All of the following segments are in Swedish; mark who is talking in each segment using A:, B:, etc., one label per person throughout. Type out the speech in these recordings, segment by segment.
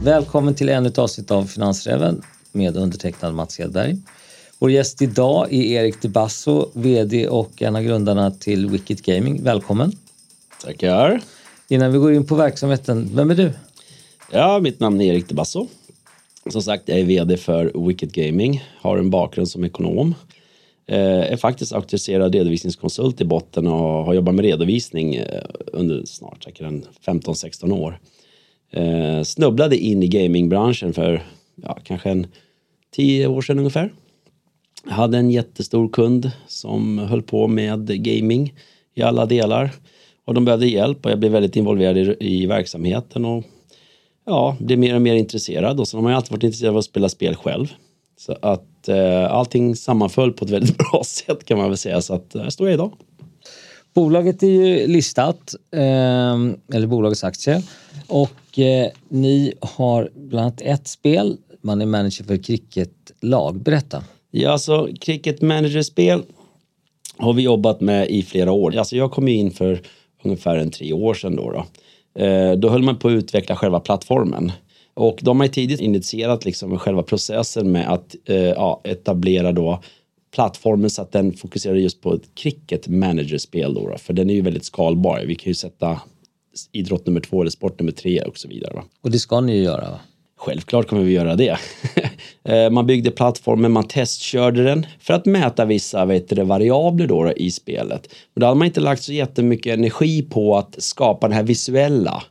A: Välkommen till ännu ett avsnitt av Finansräven med undertecknad Mats Hedberg. Vår gäst idag är Erik de Basso, VD och en av grundarna till Wicked Gaming. Välkommen!
B: Tackar!
A: Innan vi går in på verksamheten, vem är du?
B: Ja, mitt namn är Erik de Basso. Som sagt, jag är VD för Wicked Gaming, har en bakgrund som ekonom. Eh, är faktiskt auktoriserad redovisningskonsult i botten och har jobbat med redovisning eh, under snart säkert 15-16 år. Eh, snubblade in i gamingbranschen för ja, kanske en 10 år sedan ungefär. Jag hade en jättestor kund som höll på med gaming i alla delar och de behövde hjälp och jag blev väldigt involverad i, i verksamheten och ja, blev mer och mer intresserad och så har man ju alltid varit intresserad av att spela spel själv. Så att eh, allting sammanföll på ett väldigt bra sätt kan man väl säga så att här står jag idag.
A: Bolaget är ju listat, eh, eller bolagets aktie och eh, ni har bland annat ett spel, man är manager för cricketlag. Berätta.
B: Ja, alltså cricket manager-spel har vi jobbat med i flera år. Alltså jag kom in för ungefär en tre år sedan då. Då, eh, då höll man på att utveckla själva plattformen. Och de har tidigt initierat liksom själva processen med att eh, ja, etablera då plattformen så att den fokuserar just på ett cricket managerspel då, då, för den är ju väldigt skalbar. Vi kan ju sätta idrott nummer två eller sport nummer tre och så vidare. Va?
A: Och det ska ni ju göra va?
B: Självklart kommer vi göra det. Eh, man byggde plattformen, man testkörde den för att mäta vissa vet du, variabler då, då i spelet. Men då hade man inte lagt så jättemycket energi på att skapa den här visuella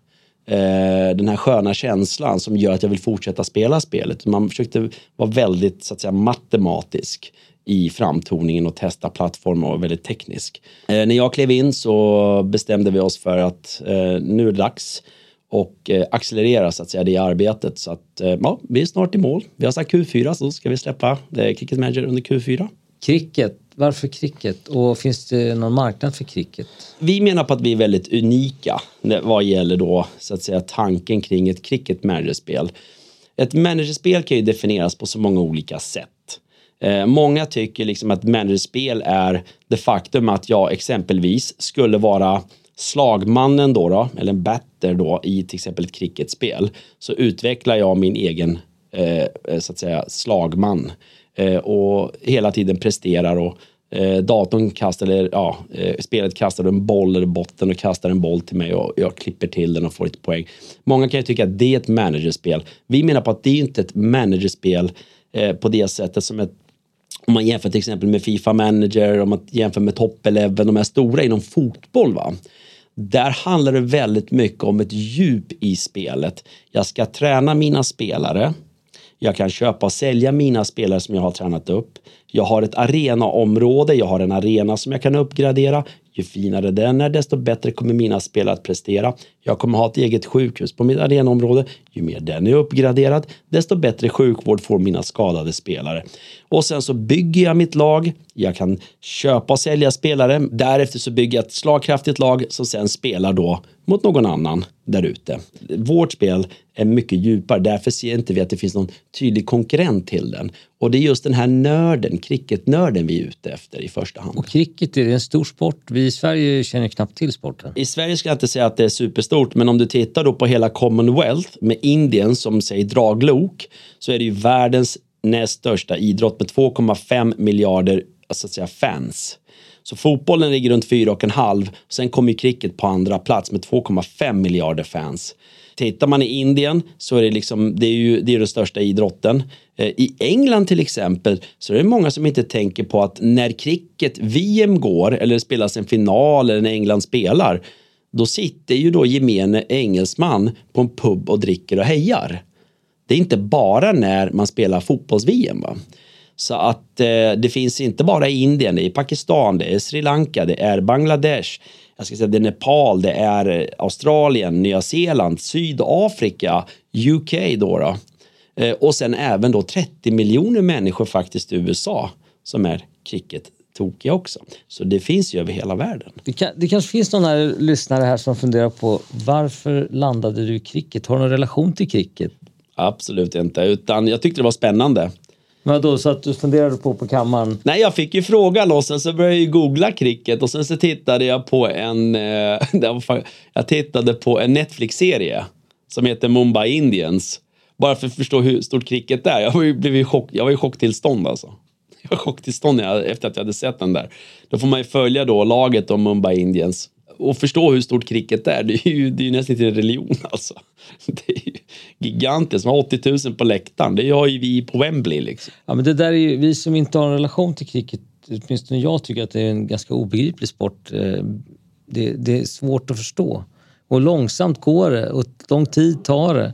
B: Eh, den här sköna känslan som gör att jag vill fortsätta spela spelet. Man försökte vara väldigt så att säga, matematisk i framtoningen och testa plattform och väldigt teknisk. Eh, när jag klev in så bestämde vi oss för att eh, nu är det dags och eh, accelerera så att säga det arbetet. Så att eh, ja, vi är snart i mål. Vi har sagt Q4 så ska vi släppa eh, Cricket Manager under Q4.
A: Cricket, varför cricket och finns det någon marknad för cricket?
B: Vi menar på att vi är väldigt unika vad gäller då så att säga tanken kring ett cricket managerspel. Ett managerspel kan ju definieras på så många olika sätt. Eh, många tycker liksom att managerspel är det faktum att jag exempelvis skulle vara slagmannen då, då eller en batter då i till exempel ett cricketspel så utvecklar jag min egen eh, eh så att säga slagman Eh, och hela tiden presterar och eh, datorn kastar eller ja, eh, spelet kastar en boll eller botten och kastar en boll till mig och jag klipper till den och får ett poäng. Många kan ju tycka att det är ett managerspel. Vi menar på att det är inte ett managerspel eh, på det sättet som ett om man jämför till exempel med Fifa Manager, om man jämför med Top Eleven, de här stora inom fotboll. Va? Där handlar det väldigt mycket om ett djup i spelet. Jag ska träna mina spelare. Jag kan köpa och sälja mina spelare som jag har tränat upp. Jag har ett arenaområde, jag har en arena som jag kan uppgradera. Ju finare den är, desto bättre kommer mina spelare att prestera. Jag kommer ha ett eget sjukhus på mitt arenaområde. Ju mer den är uppgraderad, desto bättre sjukvård får mina skadade spelare. Och sen så bygger jag mitt lag. Jag kan köpa och sälja spelare. Därefter så bygger jag ett slagkraftigt lag som sen spelar då mot någon annan där ute. Vårt spel är mycket djupare. Därför ser inte vi att det finns någon tydlig konkurrent till den. Och det är just den här nörden, cricketnörden vi är ute efter i första hand.
A: Och cricket är en stor sport. Vi i Sverige känner knappt till sporten.
B: I Sverige ska jag inte säga att det är superstort, men om du tittar då på hela Commonwealth med Indien som säger draglok så är det ju världens näst största idrott med 2,5 miljarder så att säga, fans. Så fotbollen ligger runt 4,5. Sen kommer cricket på andra plats med 2,5 miljarder fans. Tittar man i Indien så är det liksom, det är ju det är den största idrotten. Eh, I England till exempel så är det många som inte tänker på att när cricket-VM går eller spelas en final eller när England spelar då sitter ju då gemene engelsman på en pub och dricker och hejar. Det är inte bara när man spelar fotbolls-VM. Så att eh, det finns inte bara i Indien, det är i Pakistan, det är Sri Lanka, det är Bangladesh, jag ska säga det är Nepal, det är Australien, Nya Zeeland, Sydafrika, UK då. då. Eh, och sen även då 30 miljoner människor faktiskt i USA som är cricket tokiga också. Så det finns ju över hela världen.
A: Det, kan, det kanske finns någon här lyssnare här som funderar på varför landade du i cricket? Har du någon relation till cricket?
B: Absolut inte, utan jag tyckte det var spännande.
A: Men då så att du funderade på på kammaren?
B: Nej, jag fick ju frågan och sen så började jag ju googla cricket och sen så tittade jag på en, eh, jag tittade på en Netflix-serie som heter Mumbai Indians. Bara för att förstå hur stort cricket är. Jag var ju, blev i chock, jag var i chocktillstånd alltså. Jag var i chocktillstånd efter att jag hade sett den där. Då får man ju följa då laget om Mumbai Indians och förstå hur stort cricket är. Det är ju, det är ju nästan till en religion alltså. Det är ju gigantiskt. Man har 80 000 på läktaren. Det har ju vi på Wembley liksom.
A: Ja, men det där är ju, vi som inte har en relation till cricket, åtminstone jag tycker att det är en ganska obegriplig sport. Eh, det, det är svårt att förstå. Och långsamt går det och lång tid tar det.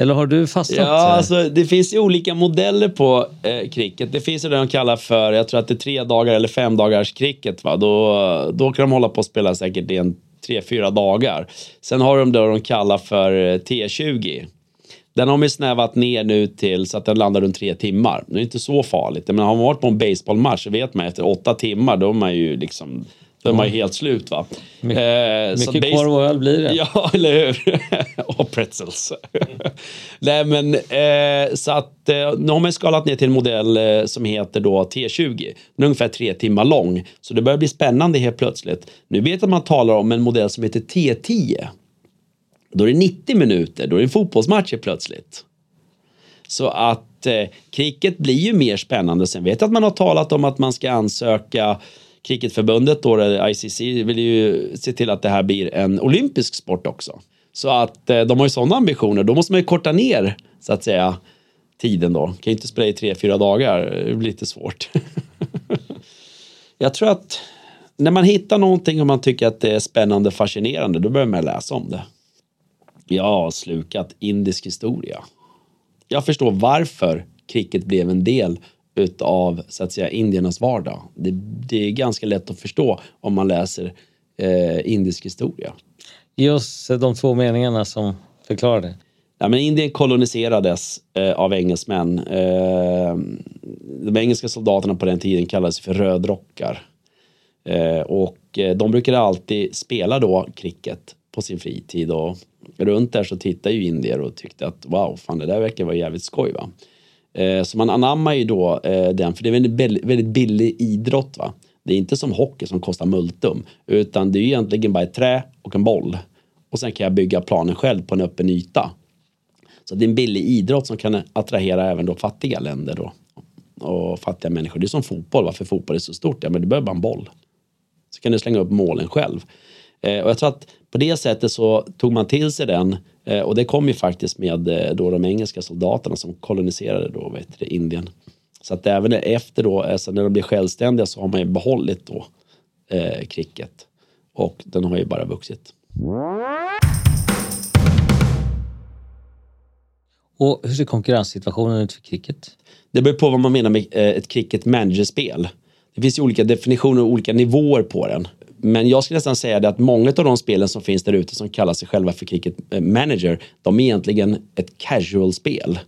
A: Eller har du fastnat?
B: Ja, alltså, det finns ju olika modeller på eh, cricket. Det finns ju det de kallar för, jag tror att det är tre dagar eller fem dagars cricket. Va? Då, då kan de hålla på och spela säkert i en tre, fyra dagar. Sen har de det de kallar för eh, T20. Den har de snävat ner nu till så att den landar runt tre timmar. Det är inte så farligt. Men har man varit på en baseballmatch så vet man efter åtta timmar då är man ju liksom då är man ju helt slut va.
A: My eh, mycket korv och öl blir det.
B: Ja, eller hur? och pretzels. Nej men eh, så att eh, nu har man skalat ner till en modell eh, som heter då T20. Den är ungefär tre timmar lång. Så det börjar bli spännande helt plötsligt. Nu vet jag att man talar om en modell som heter T10. Då är det 90 minuter, då är det en fotbollsmatch helt plötsligt. Så att eh, cricket blir ju mer spännande. Sen vet jag att man har talat om att man ska ansöka Cricketförbundet, då, ICC, vill ju se till att det här blir en olympisk sport också. Så att eh, de har ju sådana ambitioner. Då måste man ju korta ner, så att säga, tiden då. Kan ju inte spela i tre, fyra dagar. Det blir lite svårt. Jag tror att när man hittar någonting och man tycker att det är spännande och fascinerande, då börjar man läsa om det. Jag har slukat indisk historia. Jag förstår varför cricket blev en del utav så att säga indiernas vardag. Det, det är ganska lätt att förstå om man läser eh, indisk historia.
A: Oss de två meningarna som förklarar det.
B: Ja, men Indien koloniserades eh, av engelsmän. Eh, de engelska soldaterna på den tiden kallades för rödrockar. Eh, och eh, de brukade alltid spela då cricket på sin fritid och runt där så tittade ju indier och tyckte att wow, fan det där verkar vara jävligt skoj va. Eh, så man anammar ju då eh, den, för det är en väldigt, väldigt billig idrott. Va? Det är inte som hockey som kostar multum, utan det är egentligen bara ett trä och en boll. Och sen kan jag bygga planen själv på en öppen yta. Så det är en billig idrott som kan attrahera även då fattiga länder då. Och fattiga människor. Det är som fotboll. Varför fotboll är så stort? Ja, men du behöver bara en boll. Så kan du slänga upp målen själv. Eh, och jag tror att på det sättet så tog man till sig den Eh, och det kom ju faktiskt med eh, då de engelska soldaterna som koloniserade då, vet du, Indien. Så att även efter då, alltså när de blev självständiga så har man ju behållit då eh, cricket. Och den har ju bara vuxit.
A: Och hur ser konkurrenssituationen ut för cricket?
B: Det beror på vad man menar med ett cricket managerspel. Det finns ju olika definitioner och olika nivåer på den. Men jag skulle nästan säga det att många av de spelen som finns där ute som kallar sig själva för Cricket eh, Manager, de är egentligen ett casual-spel.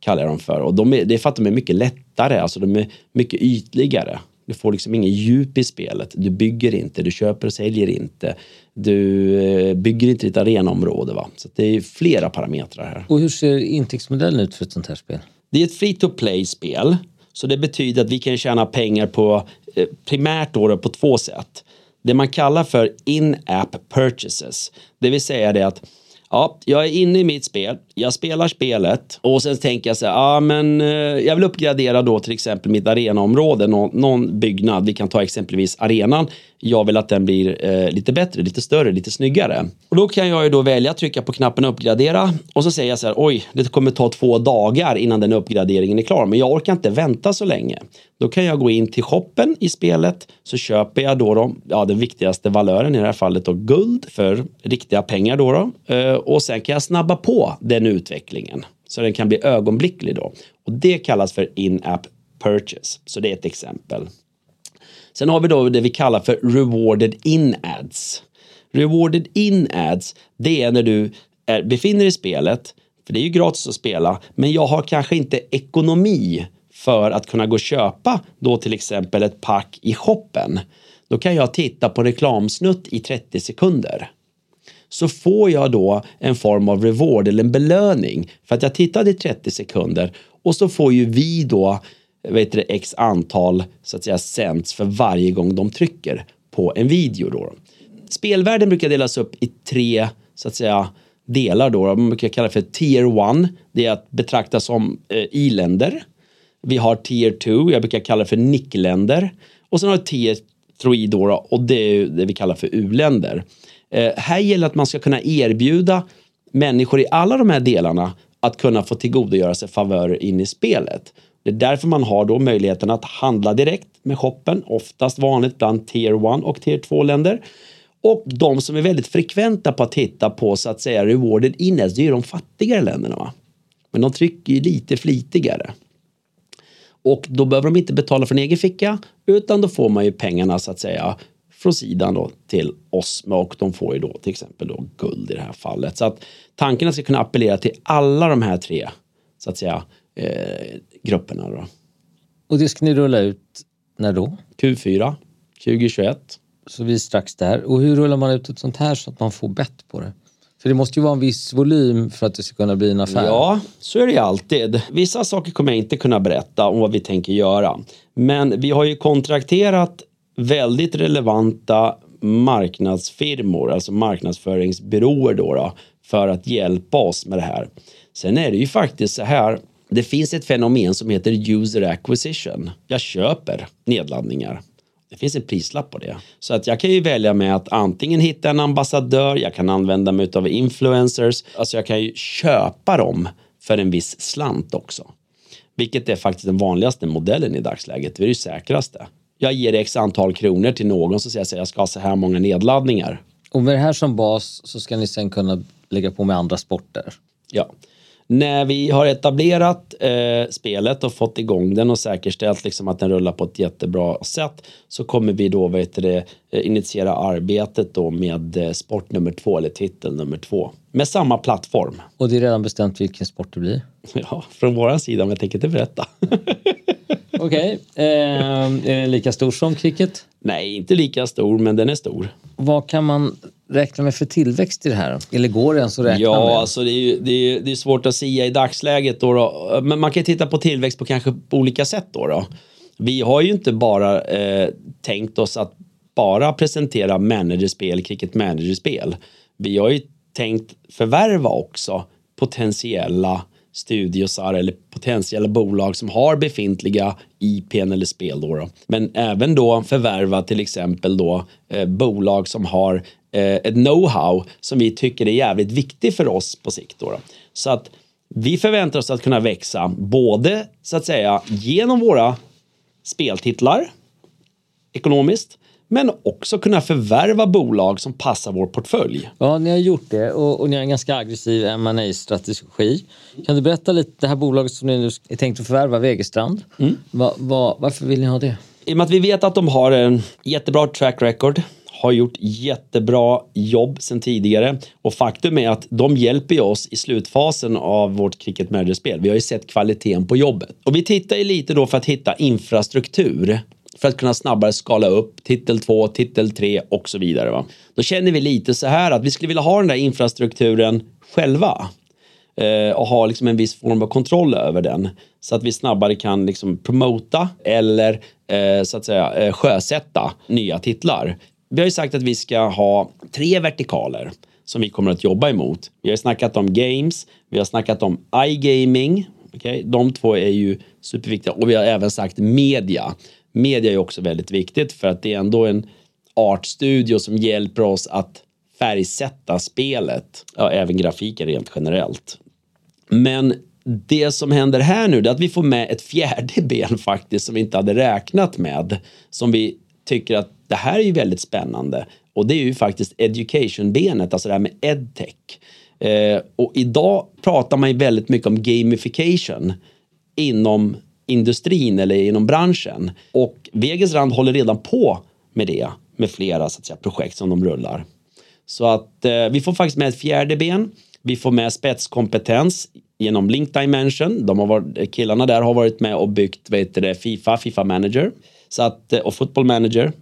B: Kallar jag dem för. Och de är, det är för att de är mycket lättare, alltså de är mycket ytligare. Du får liksom ingen djup i spelet. Du bygger inte, du köper och säljer inte. Du eh, bygger inte ditt arenaområde. Va? Så det är flera parametrar här.
A: Och hur ser intäktsmodellen ut för ett sånt här spel?
B: Det är ett free to play-spel. Så det betyder att vi kan tjäna pengar på eh, primärt då på två sätt det man kallar för in-app purchases. Det vill säga det att ja, jag är inne i mitt spel, jag spelar spelet och sen tänker jag så här, ja men eh, jag vill uppgradera då till exempel mitt arenaområde, någon, någon byggnad, vi kan ta exempelvis arenan jag vill att den blir eh, lite bättre, lite större, lite snyggare. Och då kan jag ju då välja att trycka på knappen uppgradera och så säger jag så här, oj, det kommer ta två dagar innan den uppgraderingen är klar, men jag orkar inte vänta så länge. Då kan jag gå in till shoppen i spelet så köper jag då, då ja, den viktigaste valören i det här fallet då guld för riktiga pengar då, då. Eh, och sen kan jag snabba på den utvecklingen så den kan bli ögonblicklig då. Och det kallas för in-app purchase. Så det är ett exempel. Sen har vi då det vi kallar för rewarded in ads. Rewarded in ads, det är när du är, befinner dig i spelet, för det är ju gratis att spela, men jag har kanske inte ekonomi för att kunna gå och köpa då till exempel ett pack i shoppen. Då kan jag titta på reklamsnutt i 30 sekunder. Så får jag då en form av reward eller en belöning för att jag tittade i 30 sekunder och så får ju vi då vet du, x antal så att säga sänds för varje gång de trycker på en video. Då. Spelvärlden brukar delas upp i tre så att säga delar då. Man brukar kalla det för tier 1. Det är att betrakta som eh, i-länder. Vi har tier 2, jag brukar kalla det för nickländer. Och sen har vi tier i då, och det är det vi kallar för u-länder. Eh, här gäller att man ska kunna erbjuda människor i alla de här delarna att kunna få tillgodogöra sig favörer in i spelet. Det är därför man har då möjligheten att handla direkt med shoppen, oftast vanligt bland tier 1 och tier 2 länder. Och de som är väldigt frekventa på att titta på så att säga rewarded index, alltså, det är ju de fattigare länderna. Va? Men de trycker ju lite flitigare. Och då behöver de inte betala från egen ficka utan då får man ju pengarna så att säga från sidan då till oss och de får ju då till exempel då guld i det här fallet. Så att tanken ska kunna appellera till alla de här tre så att säga eh, grupperna. Då.
A: Och det ska ni rulla ut när då?
B: Q4 2021.
A: Så vi är strax där. Och hur rullar man ut ett sånt här så att man får bett på det? För det måste ju vara en viss volym för att det ska kunna bli en affär.
B: Ja, så är det ju alltid. Vissa saker kommer jag inte kunna berätta om vad vi tänker göra. Men vi har ju kontrakterat väldigt relevanta marknadsfirmor, alltså marknadsföringsbyråer då, då, för att hjälpa oss med det här. Sen är det ju faktiskt så här, det finns ett fenomen som heter user acquisition. Jag köper nedladdningar. Det finns en prislapp på det. Så att jag kan ju välja med att antingen hitta en ambassadör, jag kan använda mig av influencers, alltså jag kan ju köpa dem för en viss slant också. Vilket är faktiskt den vanligaste modellen i dagsläget, det är det säkraste. Jag ger x antal kronor till någon så säger jag att jag ska ha så här många nedladdningar.
A: Och med det här som bas så ska ni sen kunna lägga på med andra sporter?
B: Ja. När vi har etablerat eh, spelet och fått igång den och säkerställt liksom att den rullar på ett jättebra sätt så kommer vi då vet det, eh, initiera arbetet då med eh, sport nummer två eller titel nummer två med samma plattform.
A: Och det är redan bestämt vilken sport det blir?
B: Ja, från våran sida, men jag tänker inte berätta.
A: Okej, okay. eh, är den lika stor som cricket?
B: Nej, inte lika stor, men den är stor.
A: Vad kan man räkna med för tillväxt i det här? Eller går det ens att räkna
B: ja,
A: med?
B: Ja, alltså det är, det, är, det är svårt att säga i dagsläget. Då, då, Men man kan titta på tillväxt på kanske på olika sätt. Då, då. Vi har ju inte bara eh, tänkt oss att bara presentera managerspel, cricket managerspel. Vi har ju tänkt förvärva också potentiella studiosar eller potentiella bolag som har befintliga IPn eller spel. Då, då. Men även då förvärva till exempel då eh, bolag som har ett know-how som vi tycker är jävligt viktigt för oss på sikt. Då, då. Så att vi förväntar oss att kunna växa både så att säga genom våra speltitlar ekonomiskt men också kunna förvärva bolag som passar vår portfölj.
A: Ja, ni har gjort det och, och ni har en ganska aggressiv ma strategi Kan du berätta lite, det här bolaget som ni nu är tänkt att förvärva, Wegerstrand, mm. va, va, varför vill ni ha det?
B: I och med att vi vet att de har en jättebra track record, har gjort jättebra jobb sedan tidigare och faktum är att de hjälper oss i slutfasen av vårt cricket manager-spel. Vi har ju sett kvaliteten på jobbet och vi tittar ju lite då för att hitta infrastruktur för att kunna snabbare skala upp titel 2, titel 3 och så vidare. Va? Då känner vi lite så här att vi skulle vilja ha den där infrastrukturen själva eh, och ha liksom en viss form av kontroll över den så att vi snabbare kan liksom promota eller eh, så att säga eh, sjösätta nya titlar. Vi har ju sagt att vi ska ha tre vertikaler som vi kommer att jobba emot. Vi har snackat om games, vi har snackat om iGaming, okay? de två är ju superviktiga och vi har även sagt media media är också väldigt viktigt för att det är ändå en artstudio som hjälper oss att färgsätta spelet. Ja, även grafiken rent generellt. Men det som händer här nu är att vi får med ett fjärde ben faktiskt som vi inte hade räknat med. Som vi tycker att det här är ju väldigt spännande. Och det är ju faktiskt education-benet, alltså det här med edtech. Eh, och idag pratar man ju väldigt mycket om gamification inom industrin eller inom branschen. Och Wegesrand håller redan på med det med flera så att säga, projekt som de rullar. Så att eh, vi får faktiskt med ett fjärde ben. Vi får med spetskompetens genom Link Dimension. De har varit, killarna där har varit med och byggt vet det, Fifa, Fifa Manager så att, eh, och Football Manager.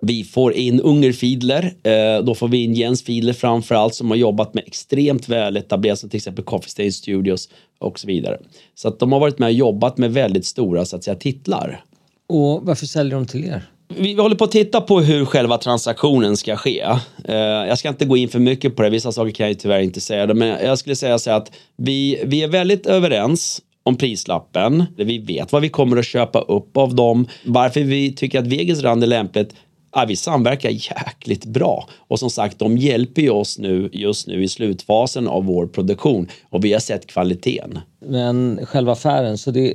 B: Vi får in Unger Fiedler. Eh, då får vi in Jens Fiedler framför allt som har jobbat med extremt väl etablerat som till exempel Coffee Stain Studios och så vidare. Så att de har varit med och jobbat med väldigt stora så att säga, titlar.
A: Och varför säljer de till er?
B: Vi håller på att titta på hur själva transaktionen ska ske. Eh, jag ska inte gå in för mycket på det, vissa saker kan jag tyvärr inte säga. Men jag skulle säga så att vi, vi är väldigt överens om prislappen. Vi vet vad vi kommer att köpa upp av dem. Varför vi tycker att Vegas rand är lämpligt ja, vi samverkar jäkligt bra. Och som sagt, de hjälper ju oss nu just nu i slutfasen av vår produktion och vi har sett kvaliteten.
A: Men själva affären, så det är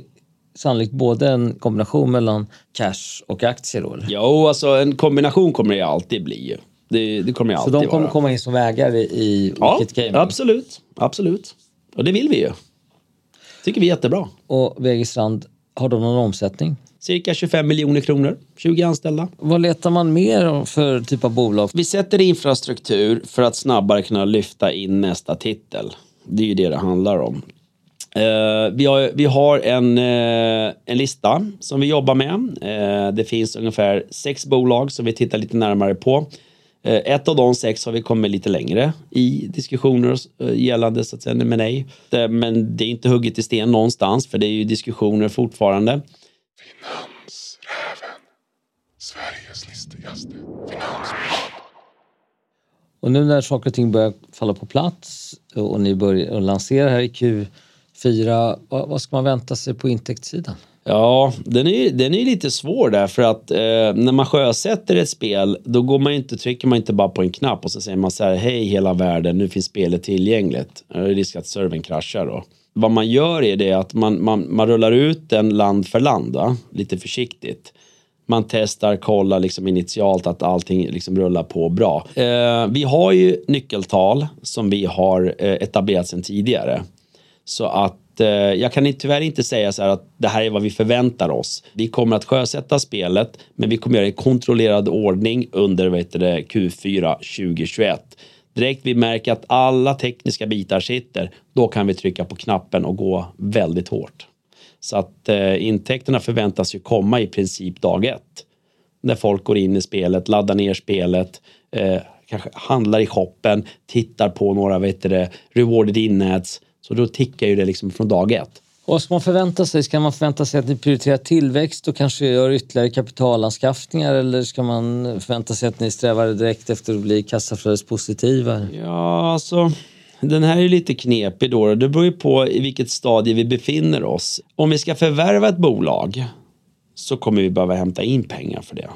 A: sannolikt både en kombination mellan cash och aktier då? Eller?
B: Jo, alltså en kombination kommer det alltid bli ju. Det, det kommer
A: Så
B: alltid
A: de kommer
B: vara.
A: komma in som ägare i
B: Ja,
A: Wicket Gaming?
B: absolut. Absolut. Och det vill vi ju. Tycker vi är jättebra.
A: Och Vegistrand, har de någon omsättning?
B: Cirka 25 miljoner kronor, 20 anställda.
A: Vad letar man mer om för typ av bolag?
B: Vi sätter infrastruktur för att snabbare kunna lyfta in nästa titel. Det är ju det det handlar om. Eh, vi har, vi har en, eh, en lista som vi jobbar med. Eh, det finns ungefär sex bolag som vi tittar lite närmare på. Eh, ett av de sex har vi kommit lite längre i diskussioner eh, gällande så att säga M&A. Det- Men det är inte hugget i sten någonstans för det är ju diskussioner fortfarande.
C: Finansräven. Sveriges listigaste finansbolag.
A: Och nu när saker och ting börjar falla på plats och ni börjar lansera här i Q4, vad, vad ska man vänta sig på intäktssidan?
B: Ja, den är, den är lite svår där för att eh, när man sjösätter ett spel då går man ju inte, trycker man inte bara på en knapp och så säger man så här hej hela världen nu finns spelet tillgängligt. Det är risk att servern kraschar då. Vad man gör är det att man, man, man rullar ut den land för land då, lite försiktigt. Man testar, kollar liksom initialt att allting liksom rullar på bra. Eh, vi har ju nyckeltal som vi har eh, etablerat sedan tidigare. Så att eh, jag kan tyvärr inte säga så här att det här är vad vi förväntar oss. Vi kommer att sjösätta spelet, men vi kommer göra det i kontrollerad ordning under vet du, det, Q4 2021. Direkt vi märker att alla tekniska bitar sitter, då kan vi trycka på knappen och gå väldigt hårt. Så att eh, intäkterna förväntas ju komma i princip dag ett. När folk går in i spelet, laddar ner spelet, eh, kanske handlar i shoppen, tittar på några vet du, det, rewarded in-ads. Så då tickar ju det liksom från dag ett.
A: Vad ska man förvänta sig? Ska man förvänta sig att ni prioriterar tillväxt och kanske gör ytterligare kapitalanskaffningar eller ska man förvänta sig att ni strävar direkt efter att bli kassaflödespositiva?
B: Ja, alltså den här är lite knepig då. Det beror ju på i vilket stadie vi befinner oss. Om vi ska förvärva ett bolag så kommer vi behöva hämta in pengar för det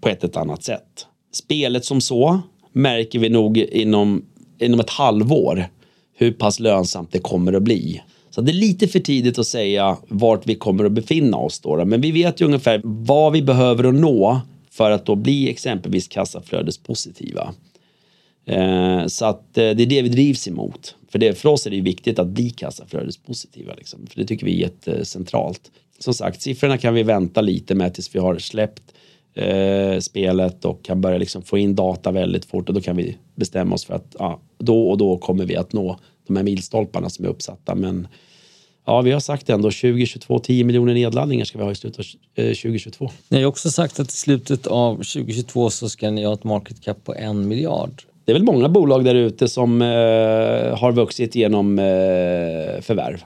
B: på ett eller annat sätt. Spelet som så märker vi nog inom, inom ett halvår hur pass lönsamt det kommer att bli. Så det är lite för tidigt att säga vart vi kommer att befinna oss då. Men vi vet ju ungefär vad vi behöver att nå för att då bli exempelvis kassaflödespositiva. Eh, så att eh, det är det vi drivs emot. För, det, för oss är det ju viktigt att bli kassaflödespositiva. Liksom. För det tycker vi är jättecentralt. Som sagt, siffrorna kan vi vänta lite med tills vi har släppt eh, spelet och kan börja liksom få in data väldigt fort och då kan vi bestämma oss för att ja, då och då kommer vi att nå de här milstolparna som är uppsatta. Men ja, vi har sagt ändå 2022, 10 miljoner nedladdningar ska vi ha i slutet av eh, 2022.
A: Ni har också sagt att i slutet av 2022 så ska ni ha ett market cap på en miljard.
B: Det är väl många bolag där ute som eh, har vuxit genom eh, förvärv.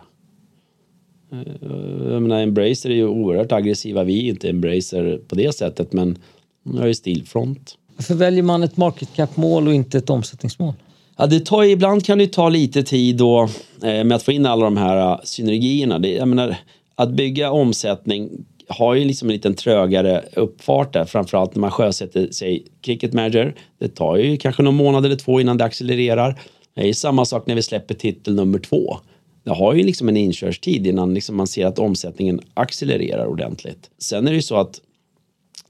B: Eh, jag menar, Embracer är ju oerhört aggressiva. Vi är inte Embracer på det sättet, men vi har ju Stillfront.
A: Varför väljer man ett market cap-mål och inte ett omsättningsmål?
B: Ja, det tar, ibland kan det ta lite tid då, eh, med att få in alla de här uh, synergierna. Det, jag menar, att bygga omsättning har ju liksom en liten trögare uppfart där, framförallt när man sjösätter sig Cricket Manager. Det tar ju kanske någon månad eller två innan det accelererar. Det är samma sak när vi släpper titel nummer två. Det har ju liksom en inkörstid innan liksom man ser att omsättningen accelererar ordentligt. Sen är det ju så att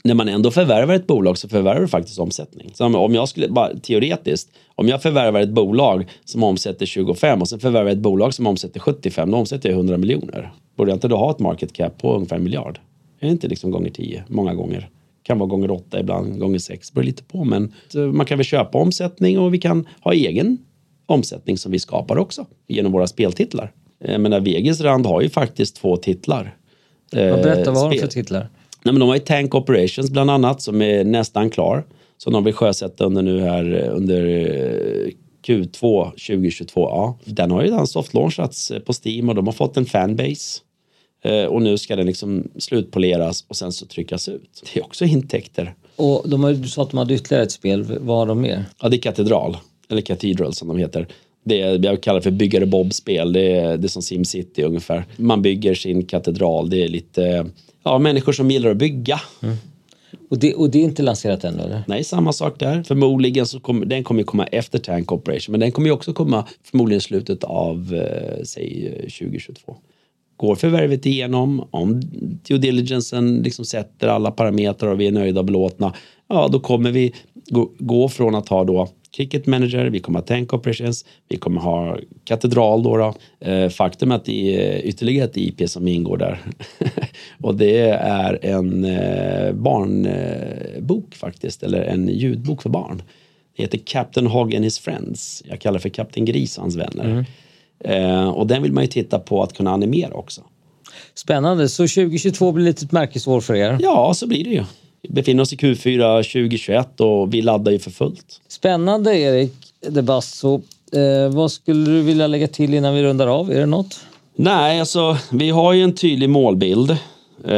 B: när man ändå förvärvar ett bolag så förvärvar du faktiskt omsättning. Så om- jag skulle, bara teoretiskt, om jag förvärvar ett bolag som omsätter 25 och sen förvärvar jag ett bolag som omsätter 75, då omsätter jag 100 miljoner. Borde jag inte då ha ett market cap på ungefär en miljard? Är det inte liksom gånger 10, många gånger? Kan vara gånger 8, ibland gånger 6, beror lite på. Men man kan väl köpa omsättning och vi kan ha egen omsättning som vi skapar också genom våra speltitlar. Jag menar, Vegas Rand har ju faktiskt två titlar.
A: Ja, berätta, vad har de för titlar?
B: Nej, men de har ju Tank Operations bland annat som är nästan klar. Som de vill sjösätta under nu här eh, under eh, Q2 2022. Ja, den har ju redan softlaunchats på Steam och de har fått en fanbase. Eh, och nu ska den liksom slutpoleras och sen så tryckas ut. Det är också intäkter.
A: Och de har, du sa att de hade ytterligare ett spel. Vad har de mer?
B: Ja, det är Katedral. Eller Cathedral som de heter. Det är, jag kallar för byggare Bob-spel. Det är, det är som SimCity ungefär. Man bygger sin katedral. Det är lite ja, människor som gillar att bygga. Mm.
A: Och, det, och det är inte lanserat än eller?
B: Nej, samma sak där. Förmodligen så kommer den kommer komma efter Tank Operation. Men den kommer ju också komma förmodligen i slutet av, eh, säg 2022 går förvärvet igenom, om due diligencen liksom sätter alla parametrar och vi är nöjda och belåtna, ja då kommer vi gå, gå från att ha då Cricket Manager, vi kommer ha Tank Operations, vi kommer ha Katedral då. då. Eh, faktum är att det är ytterligare ett IP som ingår där. och det är en eh, barnbok faktiskt, eller en ljudbok för barn. Det heter Captain Hog and his friends. Jag kallar det för Kapten Gris och hans vänner. Mm. Eh, och den vill man ju titta på att kunna animera också.
A: Spännande, så 2022 blir lite ett märkesår för er?
B: Ja, så blir det ju. Befinner oss i Q4 2021 och vi laddar ju för fullt.
A: Spännande Erik De Basso. Eh, vad skulle du vilja lägga till innan vi rundar av? Är det något?
B: Nej, alltså vi har ju en tydlig målbild. Eh,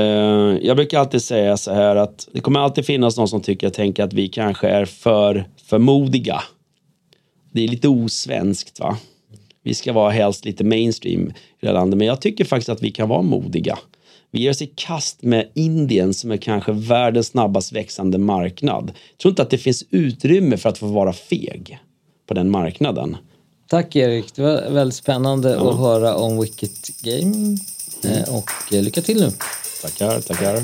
B: jag brukar alltid säga så här att det kommer alltid finnas någon som tycker och tänker att vi kanske är för, för modiga. Det är lite osvenskt va. Vi ska vara helst lite mainstream i det här landet, men jag tycker faktiskt att vi kan vara modiga. Vi ger oss i kast med Indien som är kanske världens snabbast växande marknad. Jag tror inte att det finns utrymme för att få vara feg på den marknaden.
A: Tack Erik, det var väldigt spännande ja. att höra om Wicket Game. Mm. Och eh, lycka till nu.
B: Tackar, tackar.